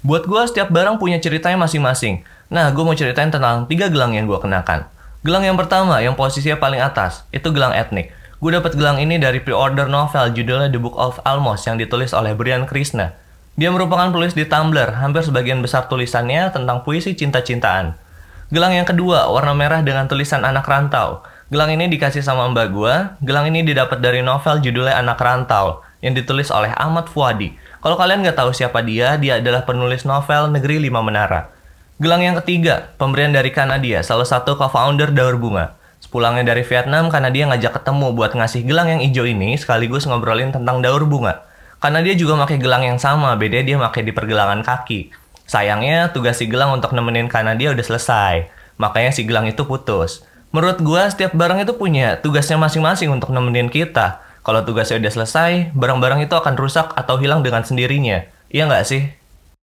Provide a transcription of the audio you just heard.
Buat gue setiap barang punya ceritanya masing-masing. Nah, gue mau ceritain tentang tiga gelang yang gue kenakan. Gelang yang pertama, yang posisinya paling atas, itu gelang etnik. Gue dapat gelang ini dari pre-order novel judulnya The Book of Almos yang ditulis oleh Brian Krishna. Dia merupakan penulis di Tumblr, hampir sebagian besar tulisannya tentang puisi cinta-cintaan. Gelang yang kedua, warna merah dengan tulisan anak rantau. Gelang ini dikasih sama mbak gua. Gelang ini didapat dari novel judulnya Anak Rantau yang ditulis oleh Ahmad Fuadi. Kalau kalian nggak tahu siapa dia, dia adalah penulis novel Negeri Lima Menara. Gelang yang ketiga, pemberian dari Kanadia, salah satu co-founder Daur Bunga. Sepulangnya dari Vietnam, Kanadia ngajak ketemu buat ngasih gelang yang hijau ini sekaligus ngobrolin tentang daur bunga. Karena dia juga pakai gelang yang sama, beda dia pakai di pergelangan kaki. Sayangnya, tugas si gelang untuk nemenin Kanadia udah selesai. Makanya si gelang itu putus. Menurut gua, setiap barang itu punya tugasnya masing-masing untuk nemenin kita. Kalau tugasnya udah selesai, barang-barang itu akan rusak atau hilang dengan sendirinya. Iya nggak sih?